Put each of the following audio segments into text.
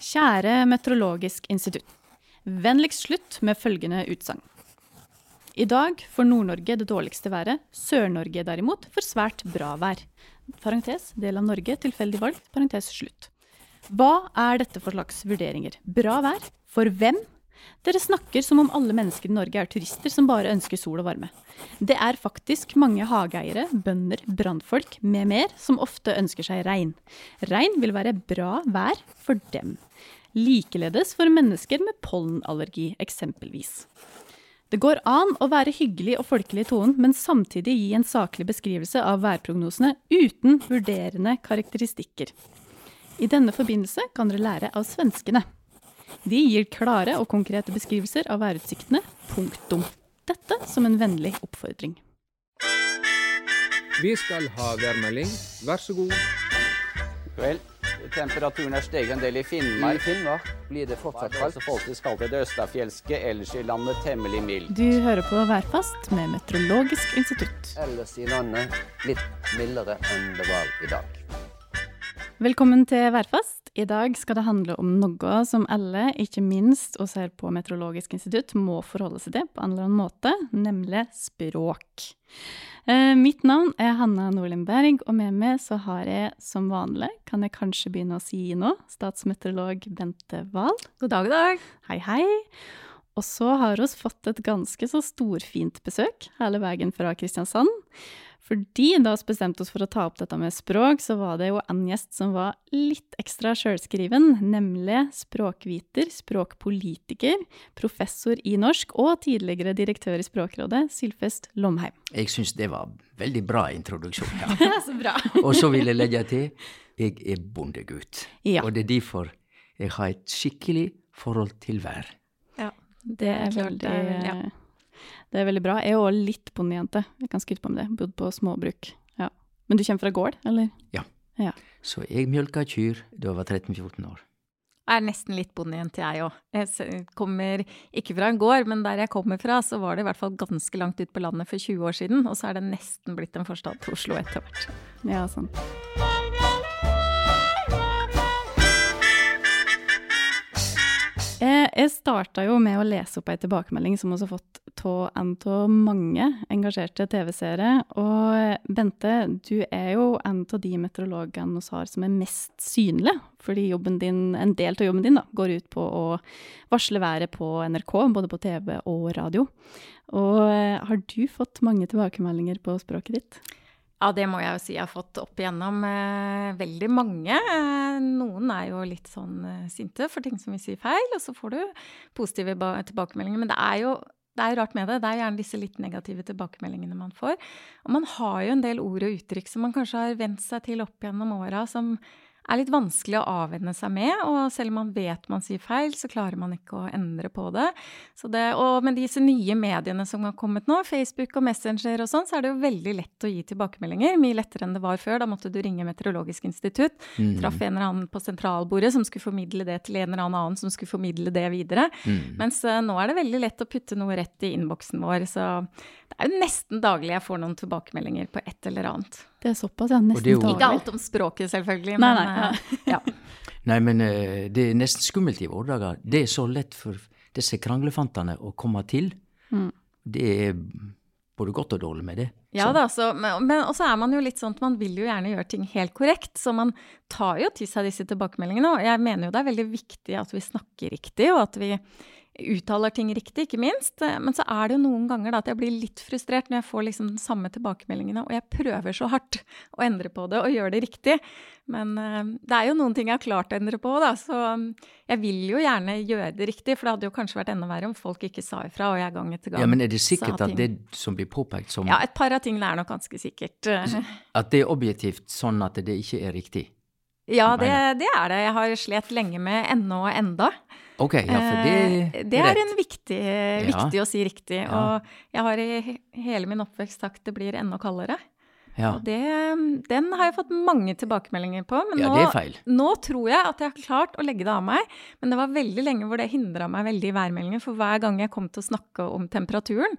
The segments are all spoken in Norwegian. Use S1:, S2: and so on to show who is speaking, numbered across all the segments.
S1: Kjære Meteorologisk institutt. Vennligst slutt med følgende utsagn. I dag får Nord-Norge det dårligste været. Sør-Norge derimot får svært bra vær. Parentes, del av Norge, tilfeldig valgt. Parentes slutt. Hva er dette for slags vurderinger? Bra vær? For hvem? Dere snakker som om alle mennesker i Norge er turister som bare ønsker sol og varme. Det er faktisk mange hageeiere, bønder, brannfolk med mer som ofte ønsker seg regn. Regn vil være bra vær for dem. Likeledes for mennesker med pollenallergi, eksempelvis. Det går an å være hyggelig og folkelig i tonen, men samtidig gi en saklig beskrivelse av værprognosene uten vurderende karakteristikker. I denne forbindelse kan dere lære av svenskene. De gir klare og konkrete beskrivelser av værutsiktene. Punktum. Dette som en vennlig oppfordring.
S2: Vi skal ha værmelding. Vær så god.
S3: Vel, temperaturen er steget en del i Finnmark.
S4: I Finnmark blir det fortsatt kaldt.
S3: Faktisk skal i det østafjelske, ellers i landet temmelig mildt.
S1: Du hører på Værfast med Meteorologisk institutt.
S4: Ellers i landet litt mildere enn det var i dag.
S1: Velkommen til Værfast. I dag skal det handle om noe som alle, ikke minst og ser på Meteorologisk institutt, må forholde seg til på en eller annen måte, nemlig språk. Eh, mitt navn er Hanna Nordlien Berg, og med meg så har jeg som vanlig, kan jeg kanskje begynne å si nå, statsmeteorolog Bente Wahl.
S5: God dag, god dag.
S1: Hei, hei. Og så har vi fått et ganske så storfint besøk hele veien fra Kristiansand. Fordi da vi bestemte oss for å ta opp dette med språk, så var det jo en gjest som var litt ekstra sjølskriven, nemlig språkviter, språkpolitiker, professor i norsk og tidligere direktør i Språkrådet, Sylfest Lomheim.
S6: Jeg syns det var veldig bra introduksjon. Ja.
S1: så bra.
S6: og så vil jeg legge til jeg er bondegutt.
S1: Ja.
S6: Og det er derfor jeg har et skikkelig forhold til vær.
S5: Ja,
S1: Det er veldig,
S5: ja.
S1: Det er veldig bra. Jeg er òg litt bondejente. Jeg kan skryte på med det. Bodd på småbruk. Ja. Men du kommer fra gård, eller? Ja.
S6: Så jeg mjølka kyr da jeg var 13-14 år.
S5: Jeg er nesten litt bondejente, jeg òg. Jeg kommer ikke fra en gård, men der jeg kommer fra, så var det i hvert fall ganske langt ut på landet for 20 år siden, og så er det nesten blitt en forstad til Oslo etter hvert.
S1: Ja, sant. Jeg, jeg starta jo med å lese opp ei tilbakemelding som vi har fått av en av mange engasjerte TV-seere. Og Bente, du er jo en av de meteorologene vi har som er mest synlige. Fordi din, en del av jobben din da, går ut på å varsle været på NRK, både på TV og radio. Og eh, har du fått mange tilbakemeldinger på språket ditt?
S5: Ja, det må jeg jo si jeg har fått opp igjennom eh, veldig mange. Eh, noen er jo litt sånn eh, sinte for ting som vi sier feil, og så får du positive ba tilbakemeldinger. Men det er jo det er rart med det. Det er gjerne disse litt negative tilbakemeldingene man får. Og man har jo en del ord og uttrykk som man kanskje har vent seg til opp gjennom åra, som er litt vanskelig å avvenne seg med. Og selv om man vet man sier feil, så klarer man ikke å endre på det. Så det og med disse nye mediene som har kommet nå, Facebook og Messenger og sånn, så er det jo veldig lett å gi tilbakemeldinger. Mye lettere enn det var før. Da måtte du ringe Meteorologisk institutt.
S6: Mm.
S5: Traff en eller annen på sentralbordet som skulle formidle det til en eller annen som skulle formidle det videre.
S6: Mm.
S5: Mens eh, nå er det veldig lett å putte noe rett i innboksen vår. Så det er jo nesten daglig jeg får noen tilbakemeldinger på et eller annet.
S1: Det er såpass, ja. Nesten
S6: jo-
S5: Ikke alt om språket, selvfølgelig.
S1: Nei,
S5: men,
S1: nei,
S5: ja. ja.
S6: Nei, men eh, det er nesten skummelt i våre dager. Det er så lett for disse kranglefantene å komme til.
S1: Mm.
S6: Det er både godt og dårlig med det.
S5: Ja
S6: Så-
S5: da, så, men men også er man jo litt sånn at man vil jo gjerne gjøre ting helt korrekt, så man tar jo til seg disse tilbakemeldingene. Og jeg mener jo det er veldig viktig at vi snakker riktig, og at vi uttaler ting riktig, ikke minst. Eh, Men så er det jo noen ganger da at jeg blir litt frustrert når jeg får liksom den samme tilbakemeldingene, og jeg prøver så hardt å endre på det og gjøre det riktig. Men eh, det er jo noen ting jeg har klart å endre på, da, så um, jeg vil jo gjerne gjøre det riktig, for det hadde jo kanskje vært enda verre om folk ikke sa ifra, og jeg gang etter gang
S6: Ja, Men er det sikkert at det som blir påpekt som
S5: Ja, et par av tingene er nok ganske sikkert.
S6: At det er objektivt sånn at det ikke er riktig?
S5: Ja, det, det er det. Jeg har slet lenge med ennå og enda.
S6: Ok, ja, for det,
S5: Eh, det er en viktig, viktig å si riktig.
S6: Ja.
S5: Og jeg har i hele min oppvekst sagt det blir enda kaldere.
S6: Ja.
S5: Og det, den har jeg fått mange tilbakemeldinger på. Men
S6: ja,
S5: nå,
S6: er
S5: nå tror jeg at jeg har klart å legge det av meg. Men det var veldig lenge hvor det hindra meg veldig i værmeldingen. For hver gang jeg kom til å snakke om temperaturen,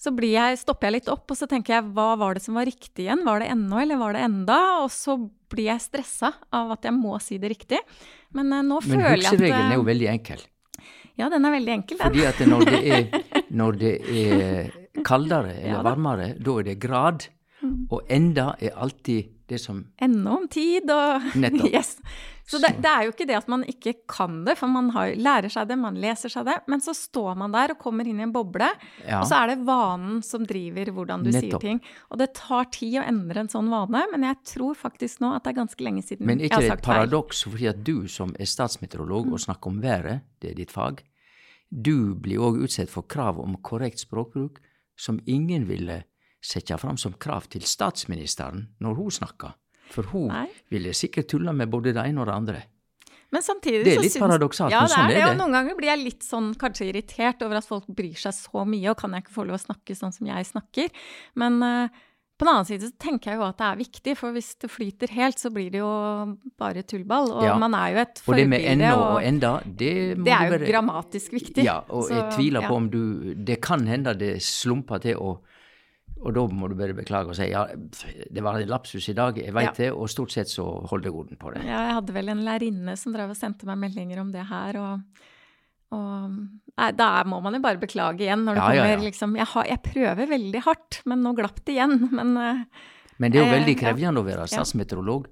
S5: så blir jeg, stopper jeg litt opp, og så tenker jeg hva var det som var riktig igjen? Var det ennå, eller var det enda? Og så blir jeg stressa av at jeg må si det riktig. Men uh, nå
S6: Men
S5: føler jeg at
S6: hukseregelen er jo
S5: eh,
S6: veldig enkel.
S5: Ja, den er veldig enkel, den.
S6: Fordi at når det er, når det er kaldere eller
S5: Ja
S6: varmere, da er det grad. Og enda er alltid det som
S5: Ennå om tid og
S6: Nettopp.
S5: Yes. Så det, det er jo ikke det at man ikke kan det, for man har, lærer seg det, man leser seg det, men så står man der og kommer inn i en boble,
S6: Ja.
S5: og så er det vanen som driver hvordan du
S6: Nettopp.
S5: sier ting. Og det tar tid å endre en sånn vane, men jeg tror faktisk nå at det er ganske lenge siden
S6: Men
S5: jeg
S6: ikke
S5: sagt
S6: det et
S5: ikke et
S6: paradoks, fordi at du som er statsmeteorolog og snakker om været, det er ditt fag, du blir òg utsatt for krav om korrekt språkbruk som ingen ville sette fram som krav til statsministeren når hun snakker. For hun
S5: Nei.
S6: ville sikkert tulla med både det ene og det andre.
S5: Men samtidig
S6: Det er litt paradoksalt,
S5: ja,
S6: men sånn
S5: det
S6: er
S5: det. Og noen ganger blir jeg litt sånn kanskje irritert over at folk bryr seg så mye, og kan jeg ikke få lov å snakke sånn som jeg snakker? Men uh, på den annen side så tenker jeg jo at det er viktig, for hvis det flyter helt, så blir det jo bare tullball. Og
S6: Ja.
S5: man er jo et
S6: Og det med
S5: forbilde.
S6: ennå og enda, det må
S5: det er jo
S6: være...
S5: grammatisk viktig.
S6: Ja, og jeg tviler
S5: ja.
S6: på om du Det kan hende det slumper til, og, og da må du bare beklage og si ja, det var en lapsus i dag, jeg veit
S5: Ja.
S6: det, og stort sett så holder orden på det.
S5: Ja, jeg hadde vel en lærerinne som drev og sendte meg meldinger om det her, og, og nei, da må man jo bare beklage igjen når det
S6: Ja,
S5: kommer
S6: ja.
S5: liksom jeg, har, jeg prøver veldig hardt, men nå glapp det igjen. Men eh,
S6: Men det er jo
S5: Eh,
S6: veldig
S5: ja.
S6: krevende å være statsmeteorolog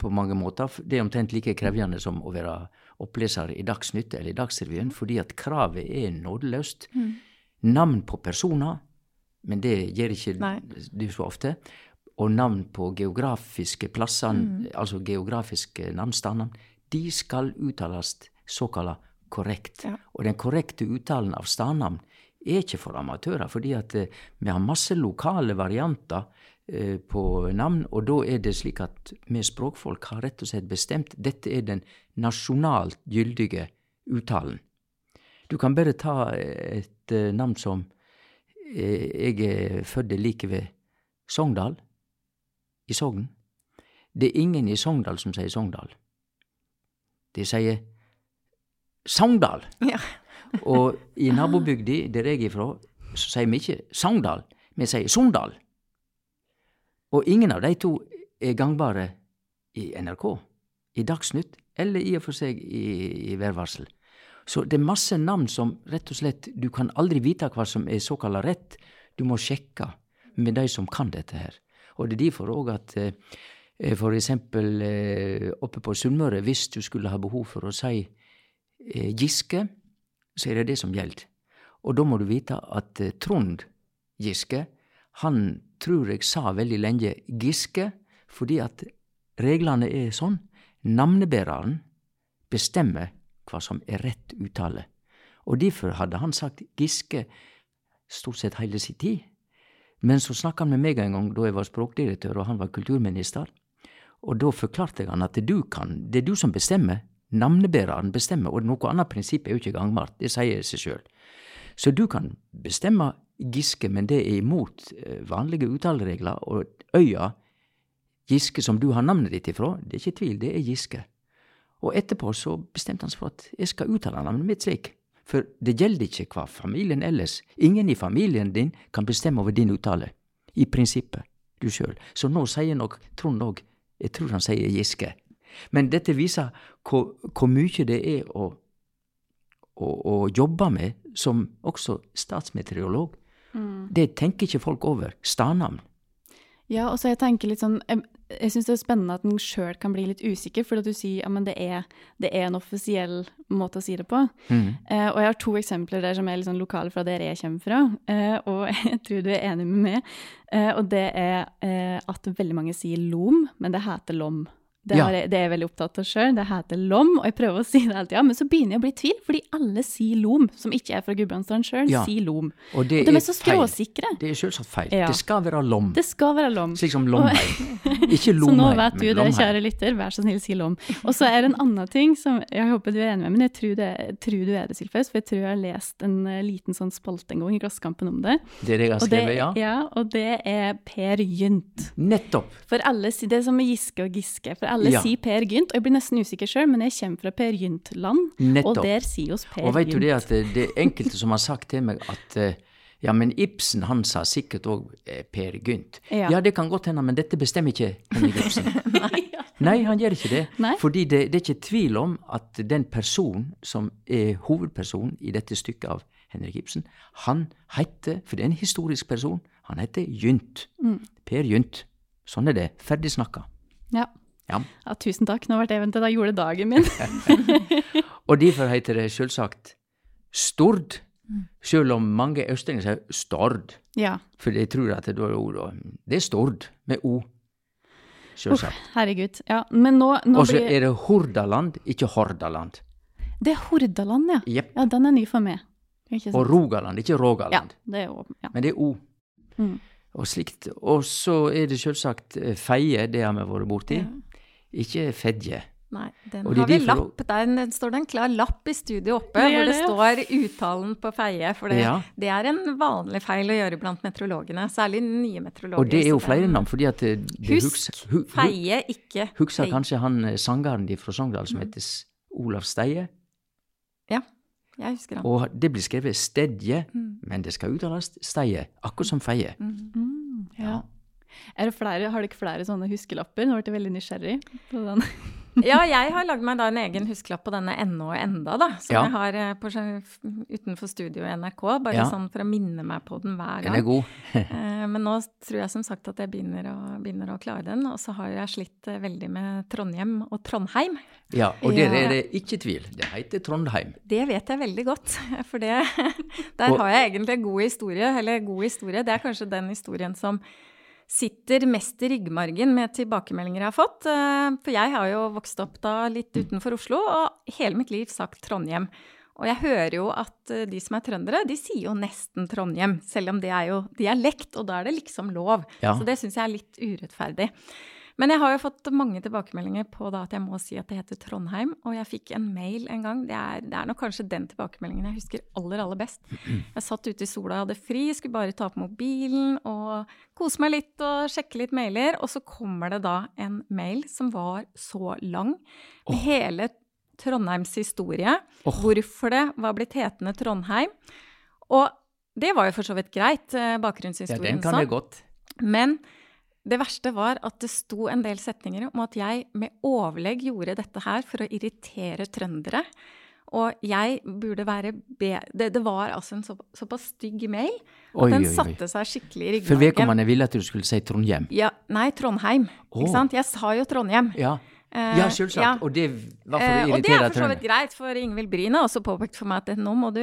S6: på mange måter. Det er omtrent like krevende som å være oppleser i Dagsnytt eller i Dagsrevyen, fordi at kravet er nådeløst.
S5: Mm.
S6: Navn på personer, men det gjør ikke
S5: Nei.
S6: du så ofte. Og navn på geografiske plasser,
S5: Mm.
S6: altså geografiske navnstander, de skal uttales såkalla korrekt.
S5: Ja.
S6: Og den korrekte uttalen av stadnavn er ikke for amatører, fordi at eh, vi har masse lokale varianter eh, på navn, og da er det slik at vi språkfolk har rett og slett bestemt dette er den nasjonalt gyldige uttalen. Du kan bare ta eh, et navn som Jeg er født like ved Sogndal, i Sogn. Det er ingen i Sogndal som sier Sogndal. De sier Sogndal.
S5: ja.
S6: Og i nabobygda der jeg er fra, så sier vi ikke Sogndal, vi sier Sogndal. Og ingen av de to er gangbare i NRK, i Dagsnytt, eller i og for seg i, i værvarsel. Så det er masse navn som rett og slett Du kan aldri vite hva som er såkalla rett. Du må sjekke med de som kan dette her. Og det er derfor òg at eh, for eksempel eh, oppe på Sunnmøre, hvis du skulle ha behov for å si eh, Giske, så er det det som gjelder. Og da må du vite at Trond Giske, han tror jeg sa veldig lenge Giske, fordi at reglene er sånn. Navnebæreren bestemmer hva som er rett uttale. Og derfor hadde han sagt Giske stort sett hele sin tid. Men så snakka han med meg en gang da jeg var språkdirektør og han var kulturminister. Og da forklarte jeg han at du kan, det er du som bestemmer. Navnebæreren bestemmer, og noe annet prinsipp er jo ikke gangbart. Det sier seg sjøl. Så du kan bestemme Giske, men det er imot eh, vanlige uttaleregler. Og øya Giske som du har navnet ditt ifra, det er ikke tvil, det er Giske. Og etterpå så bestemte han seg for at jeg skal uttale navnet mitt slik. For det gjelder ikke hva familien ellers. Ingen i familien din kan bestemme over din uttale. I prinsippet. Du sjøl. Så nå sier nok Trond òg Jeg tror han sier Giske. Men dette viser hvor, hvor mye det er å, å, å jobbe med som også statsmeteorolog. Det tenker ikke folk over. Stadnavn.
S1: Ja, og så jeg tenker litt sånn Jeg, jeg syns det er spennende at en sjøl kan bli litt usikker, fordi at du sier ja, det det er en offisiell måte å si det på. Eh, og jeg har to eksempler der som er sånn lokale fra der jeg kommer fra, eh, og jeg tror du er enig med meg. Eh, og det er eh, at veldig mange sier lom, men det heter lom. Det,
S6: Ja.
S1: jeg, det er jeg veldig opptatt av sjøl. Det heter lom, og jeg prøver å si det hele tida, men så begynner jeg å bli i tvil, fordi alle sier lom, som ikke er fra Gudbrandsdalen sjøl,
S6: Ja.
S1: sier lom.
S6: Og det
S1: Og de
S6: er
S1: er så skråsikre.
S6: Det er selvsagt feil.
S1: Ja.
S6: Det skal være lom.
S1: Det skal være lom.
S6: Slik som Lomheim. Ikke
S1: Så
S6: Lomheim,
S1: nå vet du det, kjære lytter. Vær så snill, si lom. Og så er det en annen ting som jeg håper du er enig med, men jeg tror, det, jeg tror du er det, Silfaus, For jeg tror jeg har lest en eh, liten sånn spalte en gang i Klassekampen om det.
S6: Det er det jeg har skrevet, ja.
S1: og det er Per Gynt.
S6: Nettopp.
S1: For alle, Det er som med Giske og Giske. For alle
S6: Ja.
S1: sier Per Gynt, og jeg blir nesten usikker sjøl, men jeg kommer fra Per Gynt-land, og der sier oss Per Gynt.
S6: Og vet du det at det, det er enkelte som har sagt til meg at eh, Ja, men Ibsen han sa sikkert òg eh, Per Gynt.
S1: Ja.
S6: Ja. det kan godt hende, men dette bestemmer ikke Henrik Ibsen. Nei, han gjør ikke det.
S1: Nei.
S6: Fordi det, det er ikke tvil om at den personen som er hovedpersonen i dette stykket av Henrik Ibsen, han heter, for det er en historisk person, han heter Gynt.
S1: Mm.
S6: Per Gynt. Sånn er det. Ferdig snakka.
S1: Ja.
S6: Ja.
S1: ja, tusen takk. Nå ble det eventet, da gjorde dagen min.
S6: Og derfor heter det selvsagt Stord, selv om mange østlendinger sier Stord.
S1: ja.
S6: For jeg tror at det, er ord, det er Stord, med O. Selvsagt.
S1: Herregud. Ja, men nå, nå
S6: Og så
S1: blir
S6: er det Hordaland, ikke Hordaland.
S1: Det er Hordaland, ja.
S6: Yep.
S1: Ja, den er ny for meg. Ikke
S6: Og? Rogaland, ikke Rogaland.
S1: Ja, det er o, ja.
S6: Men det er O.
S1: Mm.
S6: Og slikt. Og så er det selvsagt eh, Feie, det har vi vært borti. Ikke Fedje.
S5: Nei, den
S6: Og de
S5: har vi lapp. Der den står det en klar lapp i studio oppe
S1: Det
S5: hvor det,
S1: det,
S5: står uttalen på Feie. For det,
S6: Ja.
S5: det er en vanlig feil å gjøre blant meteorologene. Særlig nye meteorologer.
S6: Og det er jo flere navn, fordi at det, det
S5: Husk
S6: huks- hu- hu-
S5: Feie, ikke
S6: Husker kanskje han eh, sangeren de fra Sogndal
S5: Mm.
S6: som heter Olav Steie?
S5: Ja, jeg husker han.
S6: Og det blir skrevet Stedje,
S5: Mm.
S6: men det skal uttales Steie, akkurat som Feie.
S1: Mm, ja. Er det flere, har dere flere sånne huskelapper? Nå ble jeg veldig nysgjerrig på den.
S5: Ja, jeg har lagd meg da en egen huskelapp på denne ennå og enda, da. Som
S6: Ja.
S5: jeg har eh, på, utenfor studio i NRK. Bare
S6: Ja.
S5: sånn for å minne meg på den hver gang.
S6: Den er god.
S5: Eh, Men nå tror jeg som sagt at jeg begynner å, begynner å klare den. Og så har jeg slitt eh, veldig med Trondheim og Trondheim.
S6: Ja, og der er det ikke tvil. Det heter Trondheim.
S5: Det vet jeg veldig godt, for det, der har jeg egentlig en god historie. Eller god historie, det er kanskje den historien som sitter mest i ryggmargen med tilbakemeldinger jeg har fått. Eh, For jeg har jo vokst opp da litt utenfor Oslo, og hele mitt liv sagt Trondheim. Og jeg hører jo at eh, de som er trøndere, de sier jo nesten Trondheim, selv om det er jo dialekt, og da er det liksom lov.
S6: Ja.
S5: Så det syns jeg er litt urettferdig. Men jeg har jo fått mange tilbakemeldinger på at jeg må si at det heter Trondheim. Og jeg fikk en mail en gang. Det er, det er nok kanskje den tilbakemeldingen jeg husker aller, aller best. Jeg satt ute i sola, hadde fri, skulle bare ta på mobilen og kose meg litt og sjekke litt mailer. Og så kommer det da en mail som var så lang, med hele Trondheims historie.
S6: Oh.
S5: Hvorfor det var blitt hetende Trondheim. Og det var jo for så vidt greit, bakgrunnshistorien.
S6: Ja, den kan
S5: sånn.
S6: jeg godt.
S5: Men det verste var at det sto en del setninger om at jeg med overlegg gjorde dette her for å irritere trøndere. Og jeg burde være be... Det, det var altså en så, såpass stygg mail at
S6: Oi,
S5: den satte seg skikkelig i
S6: For
S5: ryggmargen.
S6: vedkommende ville at du skulle si Trondheim.
S5: Ja, nei, Trondheim.
S6: Oh.
S5: Ikke sant? Jeg sa jo Trondheim.
S6: Ja, ja selvsagt.
S5: ja.
S6: Og det var for å
S5: Eh, og det er for så vidt greit, for Ingvild Bryn har også påpekt for meg at nå må du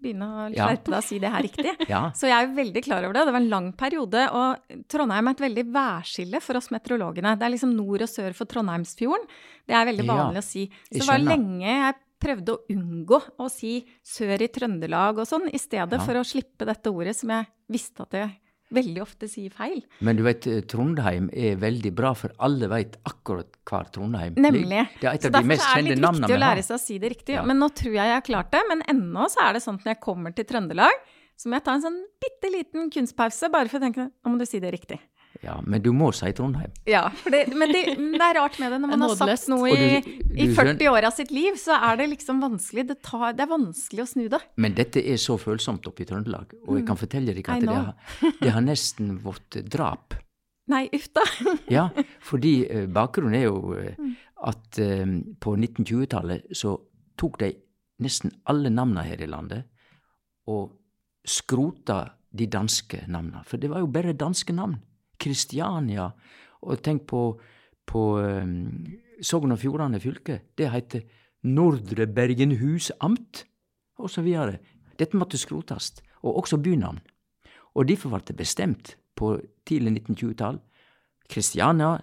S5: begynne å skjerpe deg og si det her riktig.
S6: Ja.
S5: Så jeg er veldig klar over det. Det var en lang periode, og Trondheim er et veldig værskille for oss meteorologene. Det er liksom nord og sør for Trondheimsfjorden. Det er veldig
S6: Ja,
S5: vanlig å si. Så det var lenge jeg prøvde å unngå å si sør i Trøndelag og sånn, i stedet
S6: Ja.
S5: for å slippe dette ordet som jeg visste at jeg veldig ofte sier feil.
S6: Men du vet, eh, Trondheim er veldig bra, for alle vet akkurat hver Trondheim
S5: Nemlig.
S6: Det er et av de
S5: vi
S6: mest
S5: så er det
S6: kjente
S5: litt viktig å lære seg å si det riktig.
S6: Ja.
S5: Men nå tror jeg jeg har klart det. Men ennå så er det sånn at når jeg kommer til Trøndelag, så må jeg ta en sånn bitte liten kunstpause bare for å tenke nå må du si det riktig.
S6: Ja, men du må si Trondheim.
S5: Ja, for det, men det, det er rart med det. Når man har sagt noe i, i 40 år av sitt liv, så er det liksom vanskelig. Det, tar, det er vanskelig å snu det.
S6: Men dette er så følsomt oppe i Trøndelag, og jeg kan fortelle deg
S5: Mm.
S6: At det har, det har nesten blitt drap.
S5: Nei, uff da.
S6: Ja, fordi eh, bakgrunnen er jo eh,
S5: Mm.
S6: at eh, på 1920-tallet så tok de nesten alle navnene her i landet og skrota de danske navnene. For det var jo bare danske navn. Kristiania. Og tenk på, på um, Sogn og Fjordane fylke. Det heter Nordre Bergenhus amt, videre. Dette måtte skrotes, og også bynavn. Og derfor ble det bestemt på tidlig 1920-tall. Kristiania,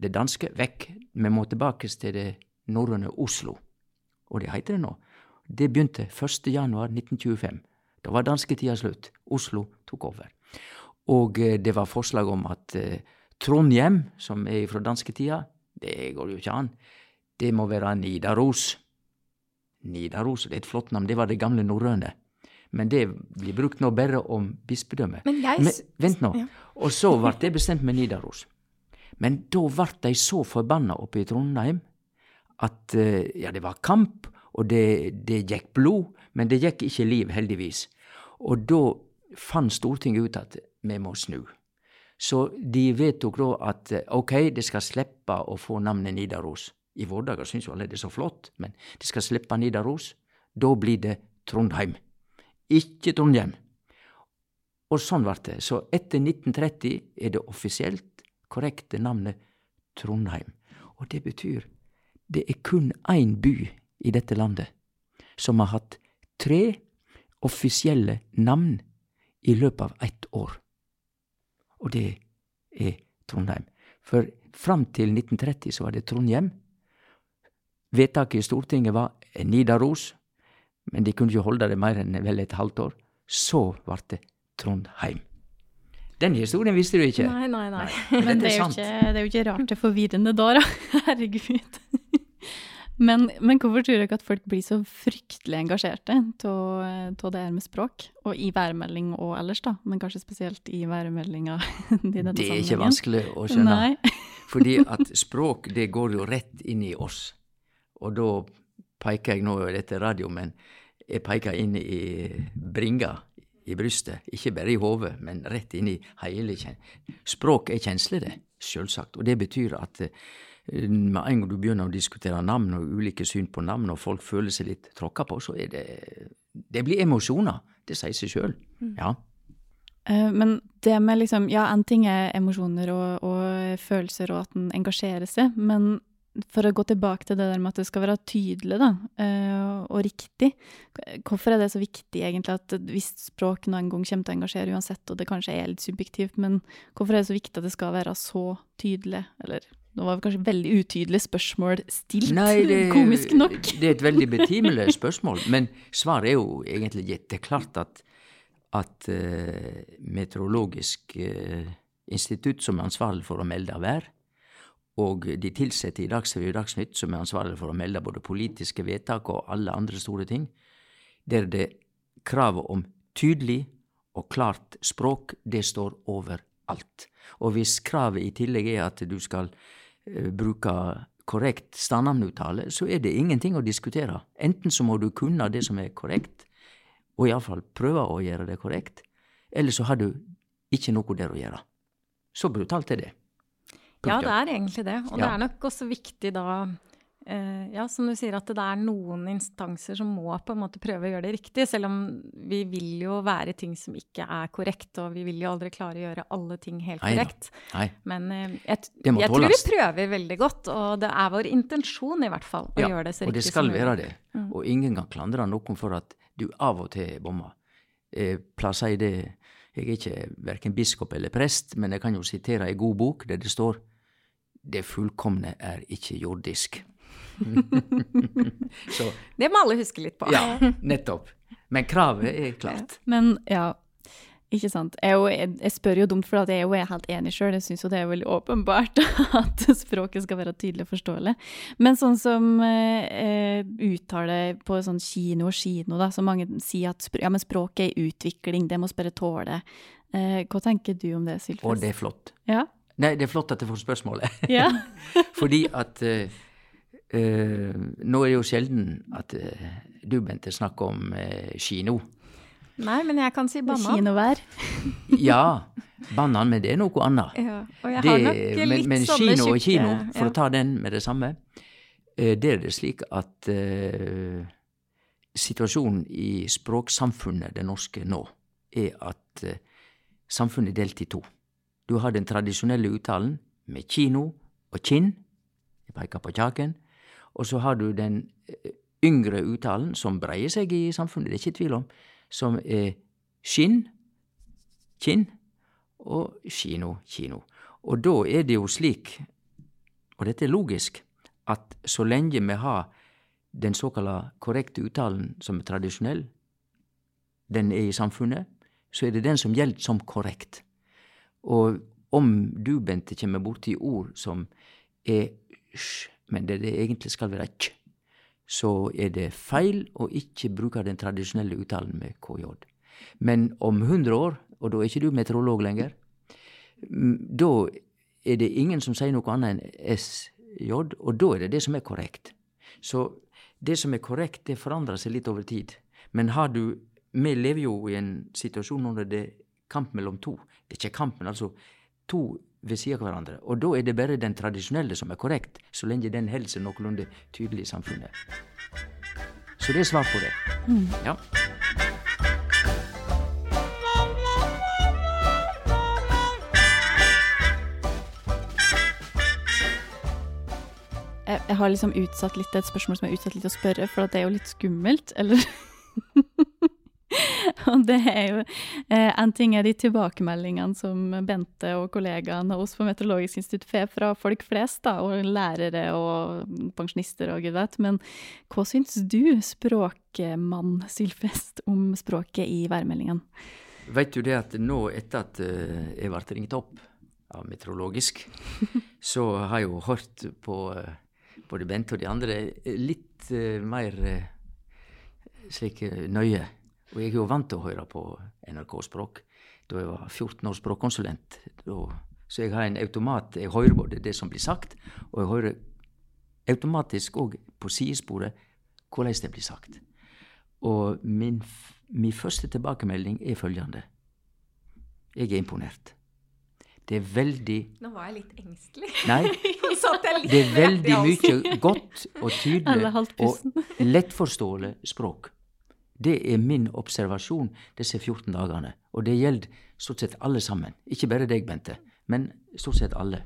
S6: det danske, vekk. Vi må tilbake til det norrøne Oslo. Og det heter det nå. Det begynte 1. januar 1925. Da var dansketida slutt. Oslo tok over. Og eh, det var forslag om at eh, Trondheim, som er fra dansketida, det går jo ikke an. Det må være Nidaros. Nidaros, det er et flott navn. Det var det gamle norrøne. Men det blir brukt nå bare om bispedømmet.
S5: Men jeg
S6: Men vent nå.
S5: ja.
S6: Og så ble det bestemt med Nidaros. Men da ble de så forbanna oppe i Trondheim at eh, ja, det var kamp, og det, det gikk blod, men det gikk ikke liv, heldigvis. Og da fant Stortinget ut at vi må snu. Så de vedtok da at eh, ok, det skal slippe å få navnet Nidaros. I våre dager syns jo alle det er så flott, men de skal slippe Nidaros. Da blir det Trondheim. Ikke Trondheim. Og sånn ble det. Så etter 1930 er det offisielt korrekte navnet Trondheim. Og det betyr det er kun én by i dette landet som har hatt tre offisielle navn i løpet av ett år. Og det er Trondheim. For fram til 1930 så var det Trondhjem. Vedtaket i Stortinget var Nidaros, men de kunne ikke holde det mer enn vel et halvt år. Så ble det Trondheim. Den historien visste du ikke.
S5: Nei, nei, nei.
S1: Men
S6: Dette
S1: det er, jo
S6: sant.
S1: ikke, det er jo ikke rart det er forvirrende da, da. Herregud. Men, men hvorfor tror dere at folk blir så fryktelig engasjerte av det her med språk? Og i værmelding og ellers, da, men kanskje spesielt i værmeldinga. i denne
S6: Det er ikke vanskelig å skjønne.
S1: Nei.
S6: Fordi at språk, det går jo rett inn i oss. Og da peker jeg nå, dette er radio, men jeg peker inn i bringa, i brystet. Ikke bare i hodet, men rett inn i hele kjen... Språk er kjenslig, det. Selvsagt. Og det betyr at med en gang du begynner å diskutere navn og ulike syn på navn, og folk føler seg litt tråkka på, så er det Det blir emosjoner. Det sier seg sjøl. Ja.
S1: Eh, Men det med liksom Ja, en ting er emosjoner og, og følelser og at en engasjerer seg, men for å gå tilbake til det der med at det skal være tydelig da, eh, og riktig, hvorfor er det så viktig egentlig at hvis språk noen gang kommer til å engasjere uansett, og det kanskje er litt subjektivt, men hvorfor er det så viktig at det skal være så tydelig? Eller nå var det kanskje veldig utydelig spørsmål stilt,
S6: Nei, det,
S1: komisk nok.
S6: det er et veldig betimelig spørsmål, men svaret er jo egentlig gitt. Det er klart at, at uh, Meteorologisk uh, institutt, som er ansvarlig for å melde vær, og de ansatte i Dagsrevy og Dagsnytt, som er ansvarlig for å melde både politiske vedtak og alle andre store ting, der det kravet om tydelig og klart språk, det står overalt. Og hvis kravet i tillegg er at du skal eh, bruke korrekt standardnuttale, så er det ingenting å diskutere. Enten så må du kunne det som er korrekt, og iallfall prøve å gjøre det korrekt, eller så har du ikke noe der å gjøre. Så brutalt er det.
S5: Ja, det er egentlig det. Og det er nok også viktig da ja, som du sier, at det er noen instanser som må på en måte prøve å gjøre det riktig, selv om vi vil jo være ting som ikke er korrekt, og vi vil jo aldri klare å gjøre alle ting helt korrekt.
S6: Nei.
S5: Men eh, jeg, jeg tror vi prøver veldig godt, og det er vår intensjon i hvert fall å
S6: Ja,
S5: gjøre det så riktig som mulig.
S6: og det skal være det. Og ingen kan klandre noen for at du av og til bommer. Eh, plasser i det Jeg er ikke verken biskop eller prest, men jeg kan jo sitere ei god bok der det står Det fullkomne er ikke jordisk. Så
S5: Det må alle huske litt på.
S6: ja, nettopp. Men kravet er klart.
S1: Men ja, ikke sant. Jeg, jeg, jeg spør jo dumt, for at jeg er jo er helt enig sjøl. Jeg syns jo det er veldig åpenbart at språket skal være tydelig og forståelig. Men sånn som eh, eh, uttale på sånn kino og kino, da, så mange sier at ja, men språket er i utvikling, det må vi bare tåle. Eh, hva tenker du om det, Sylfest?
S6: Å, det er flott.
S1: Ja?
S6: Nei, det er flott at jeg får spørsmålet.
S1: Ja?
S6: Fordi at eh, eh, Nå er det jo sjelden at uh, du, Bente, snakker om uh, kino.
S5: Nei, men jeg kan si banan.
S1: Kinovær?
S6: Ja, banan, men det er noe annet.
S5: Ja, og jeg
S6: Det,
S5: har nok litt
S6: men, men
S5: sånne
S6: kino og kino, for
S5: ja.
S6: å ta den med det samme, eh, det er det slik at situasjonen i språksamfunnet, det norske nå, er at samfunnet er delt i to. Du har den tradisjonelle uttalen med kino og kinn, jeg peker på kjaken, og så har du den eh, yngre uttalen som breier seg i samfunnet, det er ikke tvil om, som er skinn, kinn, og kino, kino. Og da er det jo slik, og dette er logisk, at så lenge vi har den såkalla korrekte uttalen som er tradisjonell, den er i samfunnet, så er det den som gjelder som korrekt. Og om du, Bente, kommer borti ord som er sj, men det det egentlig skal være kj, så er det feil å ikke bruke den tradisjonelle uttalen med KJ. Men om 100 år, og da er ikke du meteorolog lenger, da er det ingen som sier noe annet enn SJ, og da er det det som er korrekt. Så det som er korrekt, det forandrer seg litt over tid. Men har du vi lever jo i en situasjon når det er kamp mellom to. Det er ikke kampen, altså to ved siden av hverandre. Og da er det bare den tradisjonelle som er korrekt, så lenge den holder seg noenlunde tydelig i samfunnet. Så det er svar på det. Ja.
S1: Jeg, jeg har liksom utsatt litt et spørsmål som jeg har utsatt litt å spørre, for det er jo litt skummelt, eller Og det er jo eh, En ting er de tilbakemeldingene som Bente og kollegaene hos på Meteorologisk institutt får fra folk flest, da, og lærere og pensjonister og gud vet, men hva syns du, språkmann Sylfest, om språket i værmeldingene?
S6: Vet du det at nå, etter at eh, jeg ble ringt opp av Meteorologisk, så har jeg jo hørt på eh, både Bente og de andre litt mer slik nøye. Og jeg er jo vant til å høre på NRK Språk. Da jeg var 14 år språkkonsulent. Så jeg har en automat. Jeg hører både det som blir sagt, og jeg hører automatisk òg på sidesporet hvordan det blir sagt. Og min, min første tilbakemelding er følgende. Jeg er imponert. Det er veldig
S5: Nå var jeg litt engstelig.
S6: Nei, det er veldig mye godt og tydelig og lettforståelig språk. Det er min observasjon disse 14 dagene. Og det gjelder stort sett alle sammen. Ikke bare deg, Bente, men stort sett alle.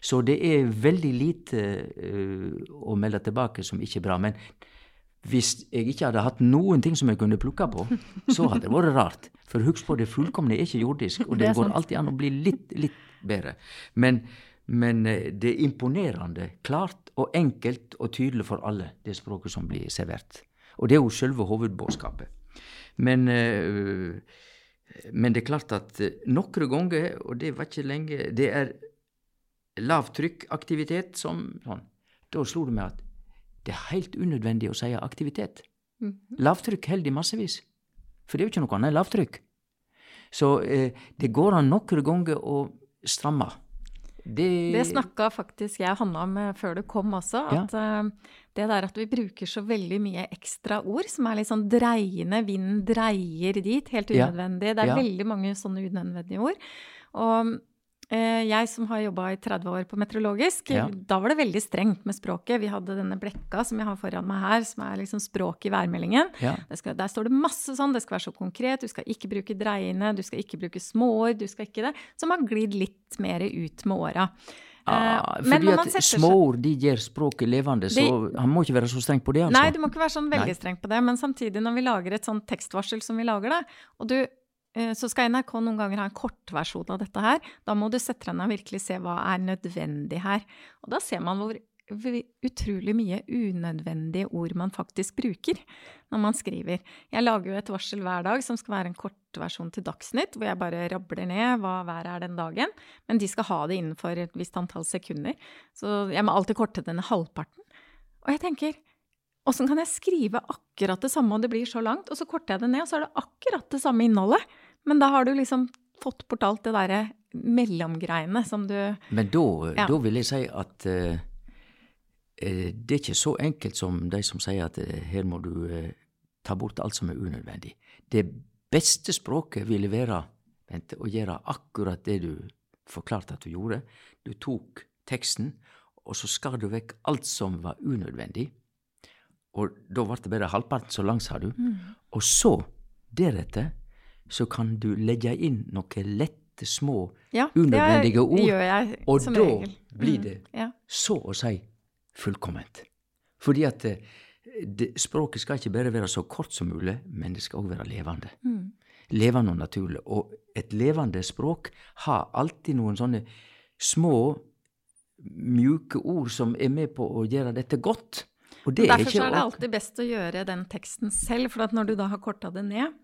S6: Så det er veldig lite uh, å melde tilbake som ikke er bra. Men hvis jeg ikke hadde hatt noen ting som jeg kunne plukke på, så hadde det vært rart. For husk på, det fullkomne er ikke jordisk, og
S1: Det
S6: det, går alltid an å bli litt, litt bedre. Men, men eh, det er imponerende klart og enkelt og tydelig for alle, det språket som blir servert. Og det er jo selve hovedbudskapet. Men, eh, men det er klart at eh, noen ganger, og det var ikke lenge, det er lavtrykkaktivitet som sånn. Da slo det meg at det er helt unødvendig å si aktivitet. Lavtrykk holder i massevis. For det er jo ikke noe annet enn lavtrykk. Så eh, det går an noen ganger å stramme. Det,
S5: Det snakka faktisk jeg og Hanna om eh, før du kom også, at eh, det der at vi bruker så veldig mye ekstra ord, som er litt sånn dreiende, vinden dreier dit, helt unødvendig. Det er
S6: Ja.
S5: veldig mange sånne unødvendige ord. Og eh, jeg som har jobba i 30 år på meteorologisk,
S6: Ja.
S5: da var det veldig strengt med språket. Vi hadde denne blekka som jeg har foran meg her, som er liksom språket i værmeldingen.
S6: ja.
S5: Det skal, der står det masse sånn, det skal være så konkret, du skal ikke bruke dreiende, du skal ikke bruke småord, du skal ikke det, som har glidd litt mer ut med åra.
S6: Ah,
S5: Eh, men
S6: fordi
S5: man
S6: at
S5: små
S6: ord de gjør språket levende, så han må ikke være så streng på det, altså.
S5: Nei, du må ikke være sånn veldig
S6: Nei.
S5: streng på det, men samtidig når vi lager et sånt tekstvarsel som vi lager det, og du eh, så skal NRK noen ganger ha en kortversjon av dette her. Da må du sette deg ned og virkelig se hva er nødvendig her. Og da ser man hvor utrolig mye unødvendige ord man faktisk bruker når man skriver. Jeg lager jo et varsel hver dag som skal være en kortversjon til Dagsnytt, hvor jeg bare rabler ned hva været er den dagen. Men de skal ha det innenfor et visst antall sekunder. Så jeg må alltid korte denne halvparten. Og jeg tenker, åssen kan jeg skrive akkurat det samme, og det blir så langt? Og så korter jeg det ned, og så er det akkurat det samme innholdet. Men da har du liksom fått bort alt det derre mellomgreiene som du
S6: Men da,
S5: Ja.
S6: da vil jeg si at eh, det er ikke så enkelt som de som sier at eh, her må du eh, ta bort alt som er unødvendig. Det beste språket ville være Bente, å gjøre akkurat det du forklarte at du gjorde. Du tok teksten, og så skar du vekk alt som var unødvendig. Og da ble det bare halvparten så lang, sa du. Og så, deretter, så kan du legge inn noen lette, små,
S5: Ja,
S6: unødvendige
S5: det gjør jeg som
S6: Og
S5: som
S6: da blir
S5: Mm,
S6: det
S5: ja.
S6: så å si fullkomment. Fordi at eh, det, språket skal ikke bare være så kort som mulig, men det skal òg være levende.
S5: Mm.
S6: Levende og naturlig. Og et levende språk har alltid noen sånne små, mjuke ord som er med på å gjøre dette godt. Og det er
S5: Derfor
S6: ikke
S5: så er det alltid best å gjøre den teksten selv, for når du da har korta det ned,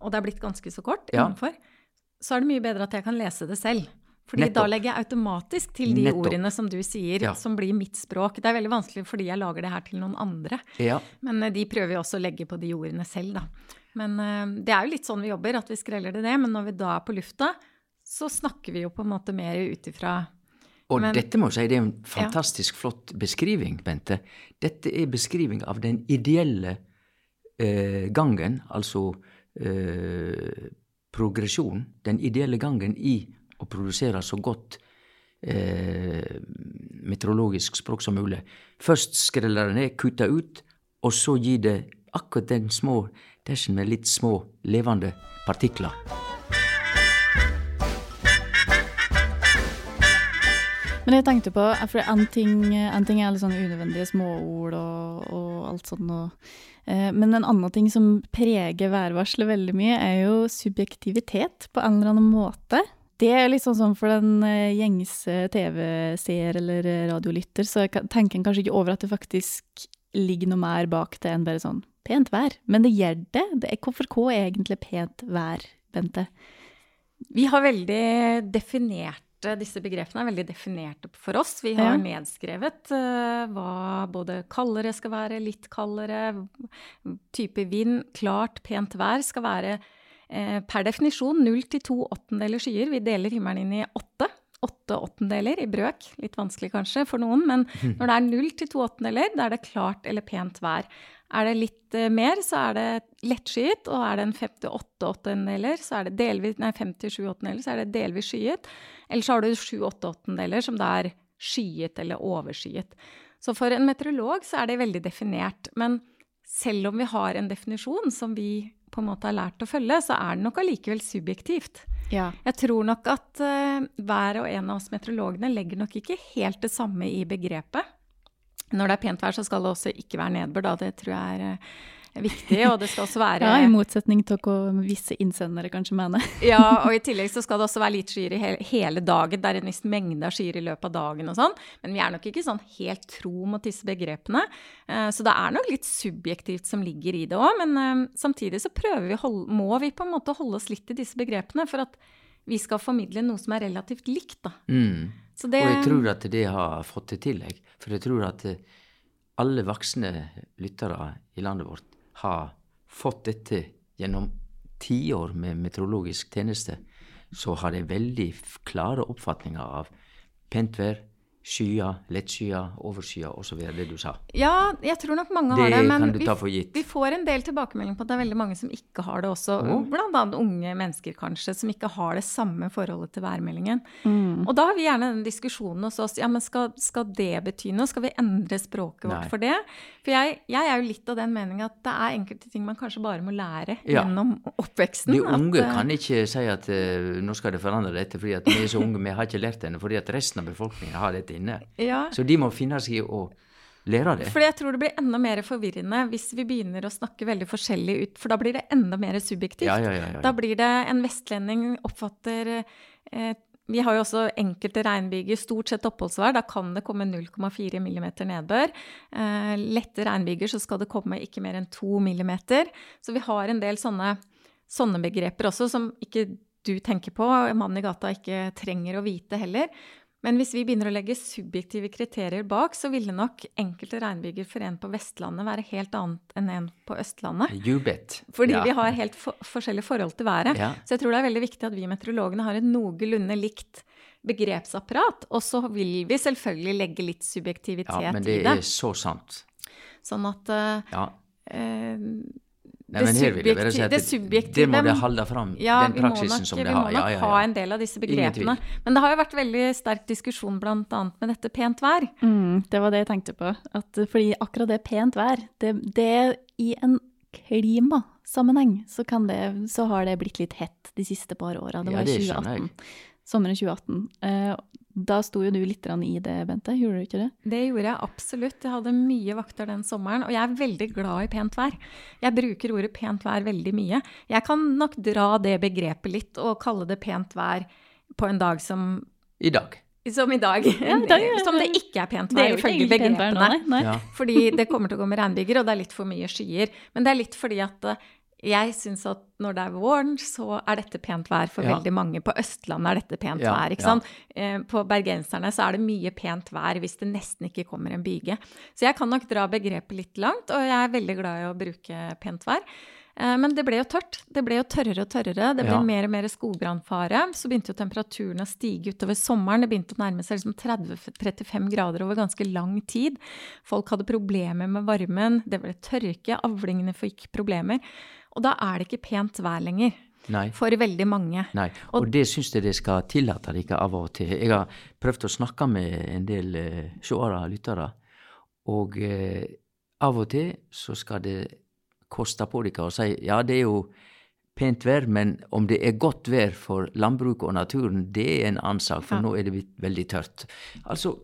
S5: og det er blitt ganske så kort
S6: Ja.
S5: innenfor, så er det mye bedre at jeg kan lese det selv. Fordi da legger jeg automatisk til de
S6: Nettopp.
S5: ordene som du sier,
S6: Ja.
S5: som blir mitt språk. Det er veldig vanskelig fordi jeg lager det her til noen andre.
S6: Ja,
S5: Men eh, de prøver jo også å legge på de ordene selv, da. Men eh, det er jo litt sånn vi jobber, at vi skreller det ned. Men når vi da er på lufta, så snakker vi jo på en måte mer ut ifra
S6: Og
S5: Men-
S6: dette må jeg si, det er en fantastisk flott beskriving, Bente. Dette er beskriving av den ideelle eh, gangen, altså eh, progresjon, den ideelle gangen i å produsere så godt eh, meteorologisk språk som mulig. Først skreller det ned, kutter ut, og så gir det akkurat den små dashen med litt små levende partikler.
S1: Men jeg tenkte på, for en ting, en ting er litt sånn unødvendige småord og, og alt sånt. Og, eh, men en annen ting som preger værvarselet veldig mye, er jo subjektivitet på en eller annen måte. Det er litt sånn som for den eh, gjengse TV-seer eller radiolytter, så tenker en kanskje ikke over at det faktisk ligger noe mer bak det enn bare sånn pent vær. Men det gjør det. det er, hvorfor hva er egentlig pent vær, Bente?
S5: Vi har veldig definerte Disse begrepene er veldig definerte for oss. Vi har
S1: Ja.
S5: nedskrevet uh, hva både kaldere skal være, litt kaldere, type vind, klart, pent vær skal være eh, per definisjon null til to åttendeler skyer. Vi deler himmelen inn i åtte. Åtte åttendeler i brøk. Litt vanskelig kanskje for noen, men når det er null til to åttendeler, da er det klart eller pent vær. Er det litt eh, mer, så er det lettskyet, og er det en 58 åttendeler, så er det delvis, nei, 57 åttendeler, så er det delvis skyet. Eller så har du 7-8 åttendeler som det er skyet eller overskyet. Så for en meteorolog så er det veldig definert. Men selv om vi har en definisjon som vi på en måte har lært å følge, så er det nok allikevel subjektivt.
S1: Ja.
S5: Jeg tror nok at uh, hver og en av oss meteorologene legger nok ikke helt det samme i begrepet. Når det er pent vær, så skal det også ikke være nedbør, da. Det tror jeg er eh, viktig. Og det skal også være
S1: ja, i motsetning til hva visse innsendere kanskje mener.
S5: Ja, og i tillegg så skal det også være litt skyer i hele, hele dagen. Det er en viss mengde av skyer i løpet av dagen og sånn. Men vi er nok ikke sånn helt tro mot disse begrepene. Eh, så det er nok litt subjektivt som ligger i det òg. Men eh, samtidig så prøver vi må vi på en måte holde oss litt til disse begrepene for at vi skal formidle noe som er relativt likt, da.
S6: Mm.
S5: Så det,
S6: Og jeg tror at det har fått til tillegg. For jeg tror at eh, alle voksne lyttere i landet vårt har fått dette gjennom tiår med meteorologisk tjeneste. Så har de veldig klare oppfatninger av pent vær, skyer, lettskyer, overskyer osv. Det du sa.
S5: Ja, jeg tror nok mange
S6: Det
S5: har det. Men vi, vi får en del tilbakemelding på at det er veldig mange som ikke har det også.
S6: Oh.
S5: Blant annet unge mennesker kanskje, som ikke har det samme forholdet til værmeldingen.
S1: Mm.
S5: Og da har vi gjerne den diskusjonen hos oss. Ja, men skal, skal det bety noe? Skal vi endre språket vårt
S6: Nei.
S5: for det? For jeg, jeg er jo litt av den mening at det er enkelte ting man kanskje bare må lære
S6: Ja.
S5: gjennom oppveksten.
S6: De unge
S5: at, eh,
S6: kan ikke si at uh, nå skal det forandre dette fordi at vi er så unge, vi har ikke lært det ennå, fordi at resten av befolkningen har dette inne.
S5: ja,
S6: Så de må finne seg i å lære det.
S5: For jeg tror det blir enda mer forvirrende hvis vi begynner å snakke veldig forskjellig ut, for da blir det enda mer subjektivt.
S6: Ja.
S5: Da blir det en vestlending oppfatter eh, Vi har jo også enkelte regnbyger, stort sett oppholdsvær. Da kan det komme 0,4 millimeter nedbør. Eh, lette regnbyger så skal det komme ikke mer enn 2 millimeter. Så vi har en del sånne, sånne begreper også som ikke du tenker på, mannen i gata ikke trenger å vite heller. Men hvis vi begynner å legge subjektive kriterier bak, så ville nok enkelte regnbyger for en på Vestlandet være helt annet enn en på Østlandet.
S6: You bet.
S5: Fordi
S6: Ja.
S5: vi har helt for forskjellig forhold til været.
S6: Ja.
S5: Så jeg tror det er veldig viktig at vi meteorologene har et noenlunde likt begrepsapparat. Og så vil vi selvfølgelig legge litt subjektivitet
S6: Ja, men
S5: i
S6: det
S5: det.
S6: er så sant.
S5: Sånn at uh,
S6: Ja.
S5: eh,
S6: Nei, men her vil jeg bare si at
S5: det
S6: det,
S5: subjektive
S6: må det holde fram,
S5: ja,
S6: den praksisen
S5: nok,
S6: som
S5: vi må nok
S6: Ja, ja,
S5: ha en del av disse begrepene. Men det har jo vært veldig sterk diskusjon annet med dette pent vær.
S1: Mm, det var det jeg tenkte på. At, fordi akkurat det pent vær, det, det i en klimasammenheng, så, kan det, så har det blitt litt hett de siste par åra. Det
S6: Ja,
S1: var i
S6: det skjønner
S1: 2018.
S6: jeg.
S1: Sommeren 2018. Da sto jo du litt i det, Bente. Gjorde du ikke det?
S5: Det gjorde jeg absolutt. Jeg hadde mye vakter den sommeren, og jeg er veldig glad i pent vær. Jeg bruker ordet pent vær veldig mye. Jeg kan nok dra det begrepet litt og kalle det pent vær på en dag som,
S6: I dag.
S5: som i dag.
S1: Ja, dag, ja.
S5: Som det ikke er pent vær, ifølge
S1: begrepene. vær nei. nei.
S6: Ja.
S5: Fordi det kommer til å gå med regnbyger, og det er litt for mye skyer. Men det er litt fordi at eh, jeg syns at når det er våren, så er dette pent vær for
S6: Ja.
S5: veldig mange. På Østlandet er dette pent
S6: Ja,
S5: vær, ikke sant. Eh, På bergenserne så er det mye pent vær hvis det nesten ikke kommer en byge. Så jeg kan nok dra begrepet litt langt, og jeg er veldig glad i å bruke pent vær. Eh, Men det ble jo tørt. Det ble jo tørrere og tørrere. Det ble
S6: Ja.
S5: mer og mer skogbrannfare. Så begynte jo temperaturen å stige utover sommeren. Det begynte å nærme seg liksom 30-35 grader over ganske lang tid. Folk hadde problemer med varmen. Det ble tørke. Avlingene fikk problemer. Og da er det ikke pent vær lenger
S6: Nei.
S5: for veldig mange.
S6: Nei, og, det syns jeg det skal tillate dere av og til. Jeg har prøvd å snakke med en del eh, seere og lyttere, og eh, av og til så skal det koste på dere å si ja, det er jo pent vær, men om det er godt vær for landbruket og naturen, det er en annen sak, for
S5: Ja.
S6: nå er det blitt veldig tørt. Altså,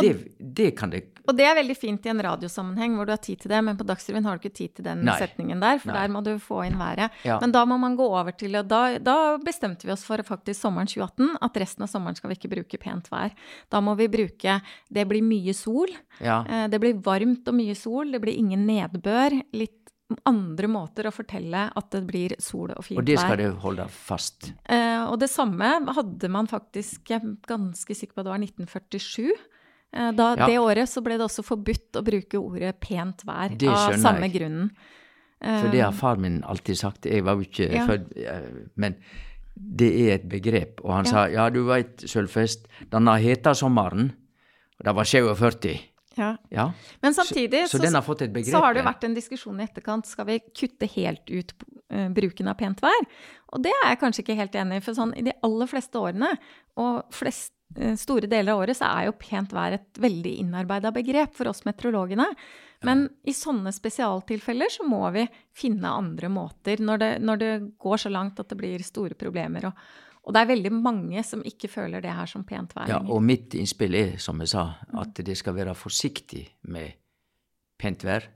S6: det, det kan det
S5: Og det er veldig fint i en radiosammenheng hvor du har tid til det, men på Dagsrevyen har du ikke tid til den
S6: Nei.
S5: setningen der, for
S6: Nei.
S5: der må du få inn været.
S6: Ja.
S5: Men da må man gå over til Og da, da bestemte vi oss for faktisk sommeren 2018 at resten av sommeren skal vi ikke bruke pent vær. Da må vi bruke Det blir mye sol.
S6: Ja.
S5: eh, Det blir varmt og mye sol. Det blir ingen nedbør. Litt andre måter å fortelle at det blir sol og fint vær.
S6: Og det skal
S5: du
S6: det holde fast.
S5: Eh, og det samme hadde man faktisk, jeg er ganske sikker på at det var 1947. Eh, da,
S6: Ja.
S5: Det året så ble det også forbudt å bruke ordet pent vær av samme
S6: jeg.
S5: grunnen.
S6: For det har far min alltid sagt. Jeg var jo ikke
S5: Ja.
S6: født eh, Men det er et begrep. Og han
S5: Ja.
S6: sa ja, du veit, Sølvfest, denne heta sommeren, og det var 47.
S5: Ja.
S6: Ja.
S5: Men samtidig
S6: så den har begrep,
S5: så har det vært en diskusjon i etterkant. Skal vi kutte helt ut eh, bruken av pent vær? Og det er jeg kanskje ikke helt enig i. For sånn, i de aller fleste årene, og flest, eh, store deler av året, så er jo pent vær et veldig innarbeida begrep for oss meteorologene. Men i sånne spesialtilfeller så må vi finne andre måter når det, når det går så langt at det blir store problemer. Og, og det er veldig mange som ikke føler det her som pent vær
S6: ja. Og mitt innspill er, som jeg sa, at det skal være forsiktig med pent vær.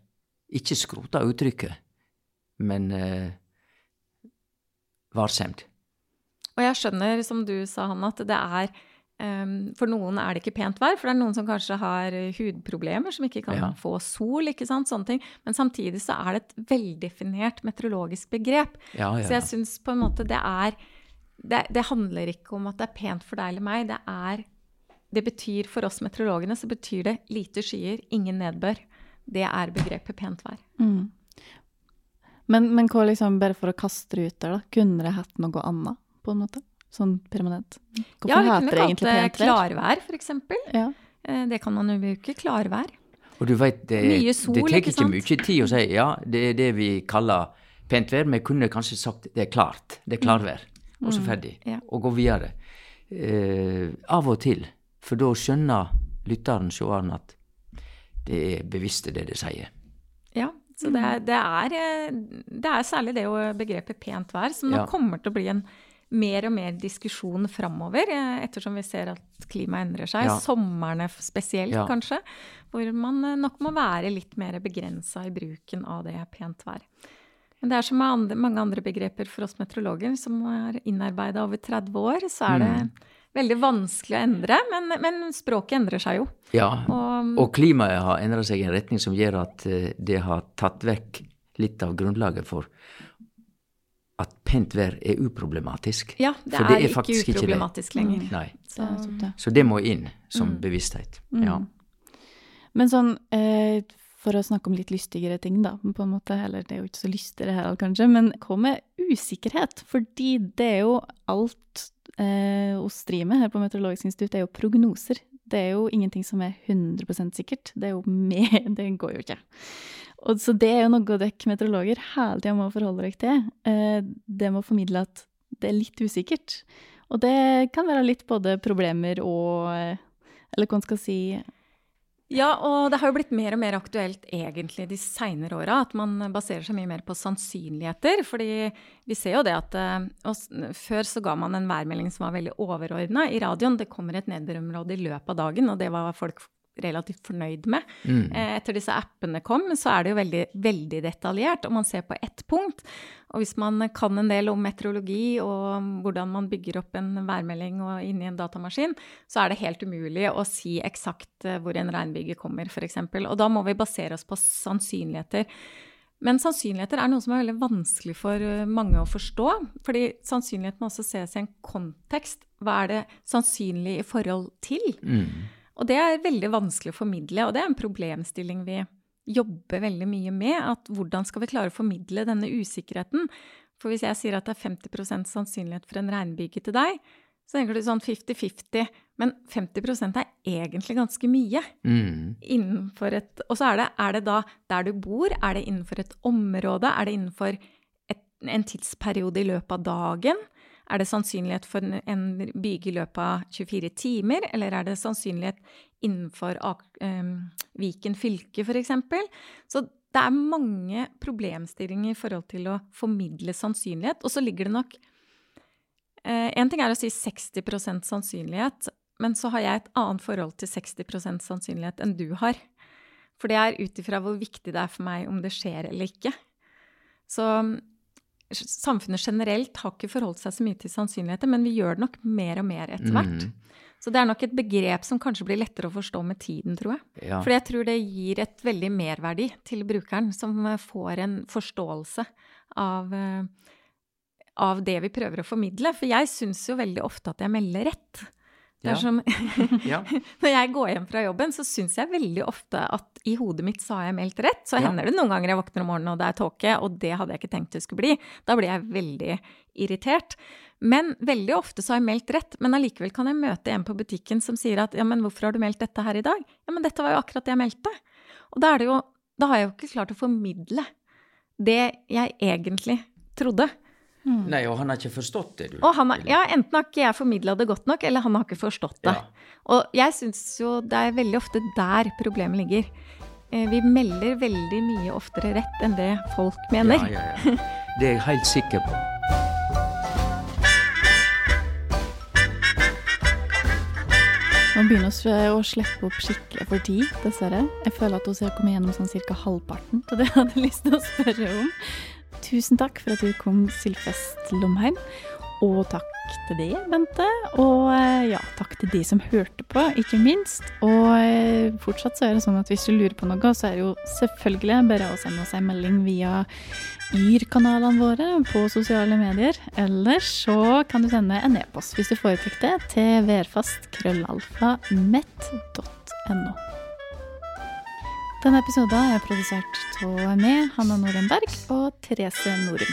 S6: Ikke skrota uttrykket, men eh, varsomt.
S5: Og jeg skjønner, som du sa, Hanne, at det er um, For noen er det ikke pent vær, for det er noen som kanskje har hudproblemer, som ikke kan
S6: Ja.
S5: få sol, ikke sant, sånne ting. Men samtidig så er det et veldefinert meteorologisk begrep.
S6: Ja, ja,
S5: Så jeg syns på en måte det er det, det handler ikke om at det er pent for deg eller meg. Det er Det betyr for oss meteorologene så betyr det lite skyer, ingen nedbør. Det er begrepet pent vær.
S1: Mm. Men, men hva liksom, bare for å kaste det ut der, da, kunne det hatt noe annet, på en måte? Sånn permanent? Hvorfor
S5: ja, vi
S1: heter
S5: kunne
S1: det
S5: kalt
S1: egentlig
S5: det
S1: pent vær?
S5: klarvær, for eksempel.
S1: Ja.
S5: Eh, Det kan man jo bruke. Klarvær.
S6: Og du vet, det,
S5: Mye sol,
S6: det tar
S5: ikke
S6: ikke mye tid å si ja, det er det vi kaller pent vær. Vi kunne kanskje sagt det er klart, det er klarvær, og så ferdig.
S5: ja.
S6: Og gå videre. Eh, av og til, for da skjønner lytteren, seeren, at det er bevisst det de sier.
S5: Ja, så det er, det er, eh, det er særlig det begrepet pent vær som nå
S6: Ja.
S5: kommer til å bli en mer og mer diskusjon framover, eh, ettersom vi ser at klimaet endrer seg.
S6: Ja.
S5: Somrene spesielt,
S6: Ja.
S5: kanskje. Hvor man eh, nok må være litt mer begrensa i bruken av det pent vær. Men det er som med andre, mange andre begreper for oss meteorologer som er innarbeida over 30 år, så er det
S6: Mm.
S5: veldig vanskelig å endre. Men, men språket endrer seg jo.
S6: Ja,
S5: Og,
S6: og klimaet har endra seg i en retning som gjør at eh, det har tatt vekk litt av grunnlaget for at pent vær er uproblematisk.
S5: ja, det
S6: For
S5: er,
S6: det er
S5: ikke
S6: uproblematisk ikke
S5: lenger.
S6: Nei.
S5: Så.
S6: Så det må inn som
S5: Mm.
S6: bevissthet.
S1: Mm.
S6: Ja.
S1: Men sånn, eh, for å snakke om litt lystigere ting, da, på en måte, eller det er jo ikke så lystig det her, kanskje, men hva med usikkerhet? Fordi det er jo alt eh, oss driver med her på Meteorologisk institutt, det er jo prognoser. Det er jo ingenting som er 100% sikkert. Det er jo med, det går jo ikke. Og så det er jo noe dere meteorologer hele tida må forholde dere til. Eh, det må formidle at det er litt usikkert. Og det kan være litt både problemer og eh, Eller hva man skal si
S5: Ja, og det har jo blitt mer og mer aktuelt egentlig de seinere åra at man baserer seg mye mer på sannsynligheter. Fordi vi ser jo det at eh, Før så ga man en værmelding som var veldig overordna i radioen. Det kommer et nedbørområde i løpet av dagen, og det var folk relativt fornøyd med.
S6: Mm.
S5: Eh, Etter disse appene kom, så er det jo veldig, veldig detaljert, og man ser på ett punkt. Og hvis man kan en del om meteorologi og hvordan man bygger opp en værmelding og inni en datamaskin, så er det helt umulig å si eksakt eh, hvor en regnbyge kommer, f.eks. Og da må vi basere oss på sannsynligheter. Men sannsynligheter er noe som er veldig vanskelig for eh, mange å forstå. Fordi sannsynlighet må også ses i en kontekst. Hva er det sannsynlig i forhold til?
S6: Mm.
S5: Og det er veldig vanskelig å formidle, og det er en problemstilling vi jobber veldig mye med. At hvordan skal vi klare å formidle denne usikkerheten? For hvis jeg sier at det er 50% sannsynlighet for en regnbyge til deg, så tenker du sånn 50-50. Men 50% er egentlig ganske mye.
S6: Mm.
S5: Innenfor et Og så er det, er det da der du bor? Er det innenfor et område? Er det innenfor et, en tidsperiode i løpet av dagen? Er det sannsynlighet for en, byge i løpet av 24 timer, eller er det sannsynlighet innenfor um, Viken fylke, f.eks.? Så det er mange problemstillinger i forhold til å formidle sannsynlighet. Og så ligger det nok Én En ting er å si 60% sannsynlighet, men så har jeg et annet forhold til 60% sannsynlighet enn du har. For det er ut ifra hvor viktig det er for meg om det skjer eller ikke. Så samfunnet generelt har ikke forholdt seg så mye til sannsynligheter, men vi gjør det nok mer og mer etter hvert. Mm. Så det er nok et begrep som kanskje blir lettere å forstå med tiden, tror jeg.
S6: Ja.
S5: For jeg tror det gir et veldig merverdi til brukeren, som får en forståelse av, eh, av det vi prøver å formidle. For jeg syns jo veldig ofte at jeg melder rett. Det er som
S6: ja.
S5: Når jeg går hjem fra jobben, så syns jeg veldig ofte at i hodet mitt så har jeg meldt rett. Så ja. hender det noen ganger jeg våkner om morgenen og det er tåke, og det hadde jeg ikke tenkt det skulle bli. Da blir jeg veldig irritert. Men veldig ofte så har jeg meldt rett, men allikevel kan jeg møte en på butikken som sier at ja, men hvorfor har du meldt dette her i dag? Ja, men dette var jo akkurat det jeg meldte. Og da det jo Da har jeg jo ikke klart å formidle det jeg egentlig trodde.
S6: Mm. Nei, og han har ikke forstått det, du.
S5: Og han har, ja, enten har ikke jeg formidla det godt nok, eller han har ikke forstått det. Ja. Og jeg syns jo det er veldig ofte der problemet ligger. Eh, vi melder veldig mye oftere rett enn det folk mener.
S6: Ja, ja, ja. Det er jeg helt sikker på.
S1: Nå begynner vi å slippe opp skikkelig for tid, dessverre. Jeg føler at vi har kommet gjennom sånn ca. halvparten av det jeg hadde lyst til å spørre om. Tusen takk for at du kom, Sylfest Lomheim. Og takk til deg, Bente. Og eh, ja, takk til de som hørte på, ikke minst. Og eh, fortsatt så er det sånn at hvis du lurer på noe, så er det jo selvfølgelig bare å sende oss en melding via Yr-kanalene våre på sosiale medier. Eller så kan du sende en e-post hvis du foretrekker det, til værfastkrøllalfa.met.no. Denne episoden er produsert av meg, Hanna Norenberg, og Therese Norum.